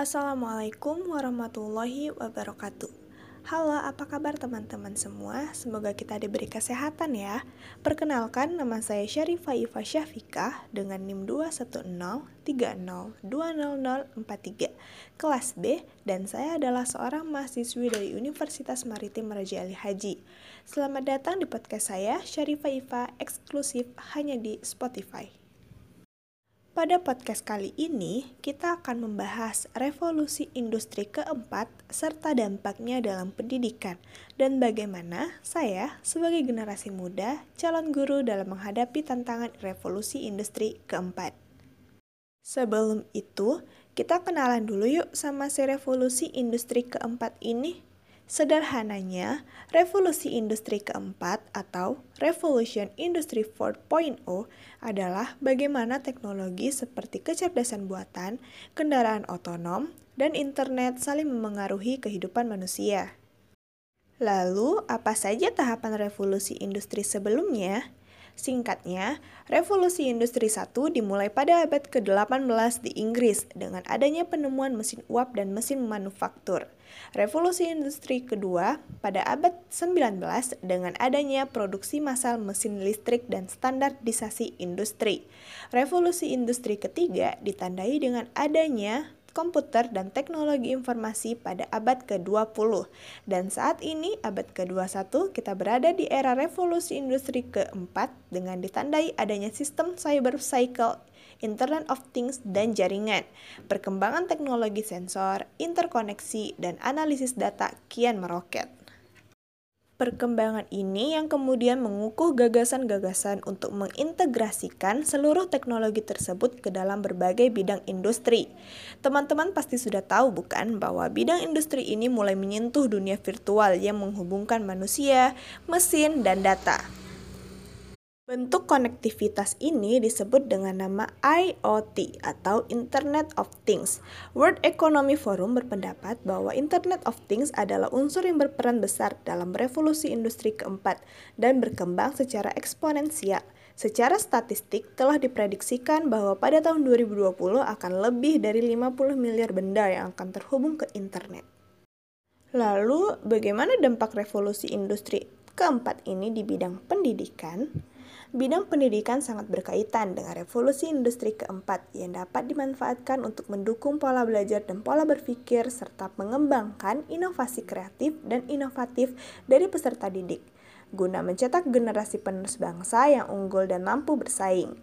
Assalamualaikum warahmatullahi wabarakatuh. Halo, apa kabar teman-teman semua? Semoga kita diberi kesehatan ya. Perkenalkan, nama saya Syarifah Ifa Syafikah dengan NIM 21030200043 kelas B dan saya adalah seorang mahasiswi dari Universitas Maritim Raja Ali Haji. Selamat datang di podcast saya, Syarifah Ifa, eksklusif hanya di Spotify. Pada podcast kali ini, kita akan membahas revolusi industri keempat serta dampaknya dalam pendidikan dan bagaimana saya sebagai generasi muda calon guru dalam menghadapi tantangan revolusi industri keempat. Sebelum itu, kita kenalan dulu yuk sama si revolusi industri keempat ini. Sederhananya, revolusi industri keempat atau Revolution Industry 4.0 adalah bagaimana teknologi seperti kecerdasan buatan, kendaraan otonom, dan internet saling memengaruhi kehidupan manusia. Lalu, apa saja tahapan revolusi industri sebelumnya? Singkatnya, revolusi industri 1 dimulai pada abad ke-18 di Inggris dengan adanya penemuan mesin uap dan mesin manufaktur. Revolusi industri kedua pada abad 19 dengan adanya produksi massal mesin listrik dan standarisasi industri. Revolusi industri ketiga ditandai dengan adanya komputer dan teknologi informasi pada abad ke-20. Dan saat ini, abad ke-21, kita berada di era revolusi industri keempat dengan ditandai adanya sistem cyber cycle, Internet of Things, dan jaringan. Perkembangan teknologi sensor, interkoneksi, dan analisis data kian meroket. Perkembangan ini yang kemudian mengukuh gagasan-gagasan untuk mengintegrasikan seluruh teknologi tersebut ke dalam berbagai bidang industri. Teman-teman pasti sudah tahu bukan bahwa bidang industri ini mulai menyentuh dunia virtual yang menghubungkan manusia, mesin, dan data. Bentuk konektivitas ini disebut dengan nama IoT atau Internet of Things. World Economic Forum berpendapat bahwa Internet of Things adalah unsur yang berperan besar dalam revolusi industri keempat dan berkembang secara eksponensial. Secara statistik telah diprediksikan bahwa pada tahun 2020 akan lebih dari 50 miliar benda yang akan terhubung ke internet. Lalu, bagaimana dampak revolusi industri keempat ini di bidang pendidikan? Bidang pendidikan sangat berkaitan dengan revolusi industri keempat yang dapat dimanfaatkan untuk mendukung pola belajar dan pola berpikir serta mengembangkan inovasi kreatif dan inovatif dari peserta didik guna mencetak generasi penerus bangsa yang unggul dan mampu bersaing.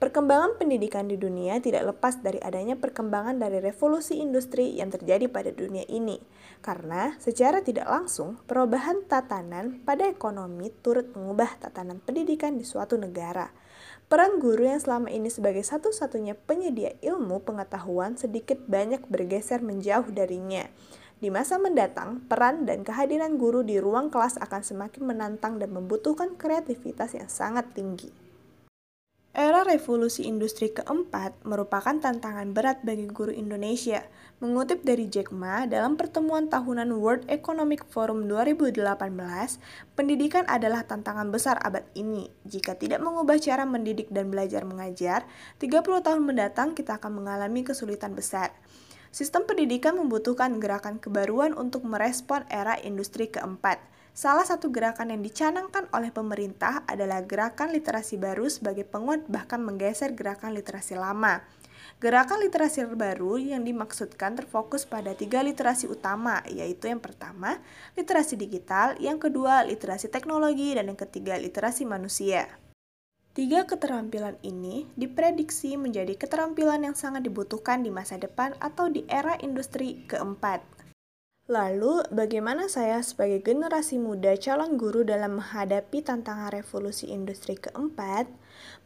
Perkembangan pendidikan di dunia tidak lepas dari adanya perkembangan dari revolusi industri yang terjadi pada dunia ini, karena secara tidak langsung perubahan tatanan pada ekonomi turut mengubah tatanan pendidikan di suatu negara. Peran guru yang selama ini sebagai satu-satunya penyedia ilmu pengetahuan sedikit banyak bergeser menjauh darinya. Di masa mendatang, peran dan kehadiran guru di ruang kelas akan semakin menantang dan membutuhkan kreativitas yang sangat tinggi. Era revolusi industri keempat merupakan tantangan berat bagi guru Indonesia. Mengutip dari Jack Ma, dalam pertemuan tahunan World Economic Forum 2018, pendidikan adalah tantangan besar abad ini. Jika tidak mengubah cara mendidik dan belajar mengajar, 30 tahun mendatang kita akan mengalami kesulitan besar. Sistem pendidikan membutuhkan gerakan kebaruan untuk merespon era industri keempat. Salah satu gerakan yang dicanangkan oleh pemerintah adalah gerakan literasi baru sebagai penguat bahkan menggeser gerakan literasi lama. Gerakan literasi baru yang dimaksudkan terfokus pada tiga literasi utama, yaitu yang pertama, literasi digital, yang kedua, literasi teknologi, dan yang ketiga, literasi manusia. Tiga keterampilan ini diprediksi menjadi keterampilan yang sangat dibutuhkan di masa depan atau di era industri keempat. Lalu, bagaimana saya sebagai generasi muda calon guru dalam menghadapi tantangan revolusi industri keempat?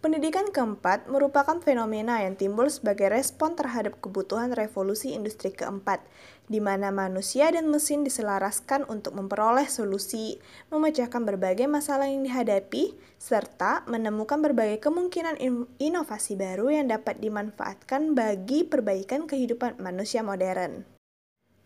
Pendidikan keempat merupakan fenomena yang timbul sebagai respon terhadap kebutuhan revolusi industri keempat, di mana manusia dan mesin diselaraskan untuk memperoleh solusi, memecahkan berbagai masalah yang dihadapi, serta menemukan berbagai kemungkinan inovasi baru yang dapat dimanfaatkan bagi perbaikan kehidupan manusia modern.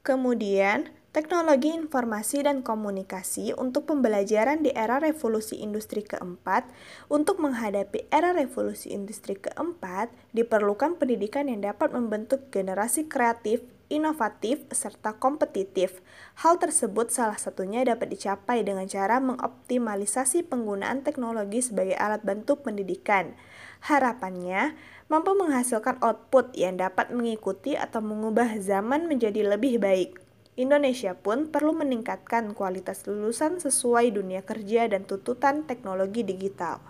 Kemudian, teknologi informasi dan komunikasi untuk pembelajaran di era revolusi industri keempat. Untuk menghadapi era revolusi industri keempat, diperlukan pendidikan yang dapat membentuk generasi kreatif, inovatif, serta kompetitif. Hal tersebut salah satunya dapat dicapai dengan cara mengoptimalisasi penggunaan teknologi sebagai alat bantu pendidikan. Harapannya, mampu menghasilkan output yang dapat mengikuti atau mengubah zaman menjadi lebih baik. Indonesia pun perlu meningkatkan kualitas lulusan sesuai dunia kerja dan tuntutan teknologi digital.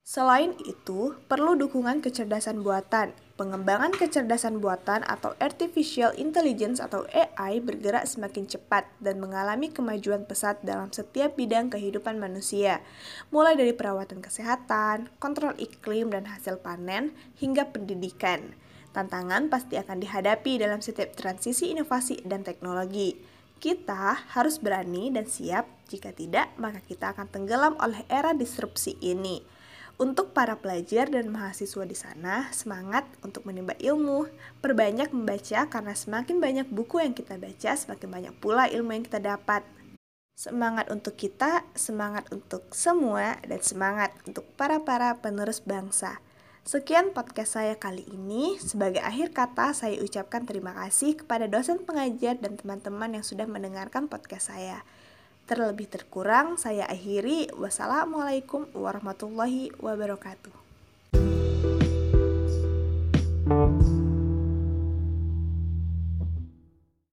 Selain itu, perlu dukungan kecerdasan buatan. Pengembangan kecerdasan buatan atau artificial intelligence atau AI bergerak semakin cepat dan mengalami kemajuan pesat dalam setiap bidang kehidupan manusia, mulai dari perawatan kesehatan, kontrol iklim dan hasil panen, hingga pendidikan. Tantangan pasti akan dihadapi dalam setiap transisi inovasi dan teknologi. Kita harus berani dan siap, jika tidak, maka kita akan tenggelam oleh era disrupsi ini. Untuk para pelajar dan mahasiswa di sana, semangat untuk menimba ilmu. Perbanyak membaca karena semakin banyak buku yang kita baca, semakin banyak pula ilmu yang kita dapat. Semangat untuk kita, semangat untuk semua, dan semangat untuk para-para penerus bangsa. Sekian podcast saya kali ini. Sebagai akhir kata, saya ucapkan terima kasih kepada dosen pengajar dan teman-teman yang sudah mendengarkan podcast saya. Terlebih terkurang, saya akhiri. Wassalamualaikum warahmatullahi wabarakatuh.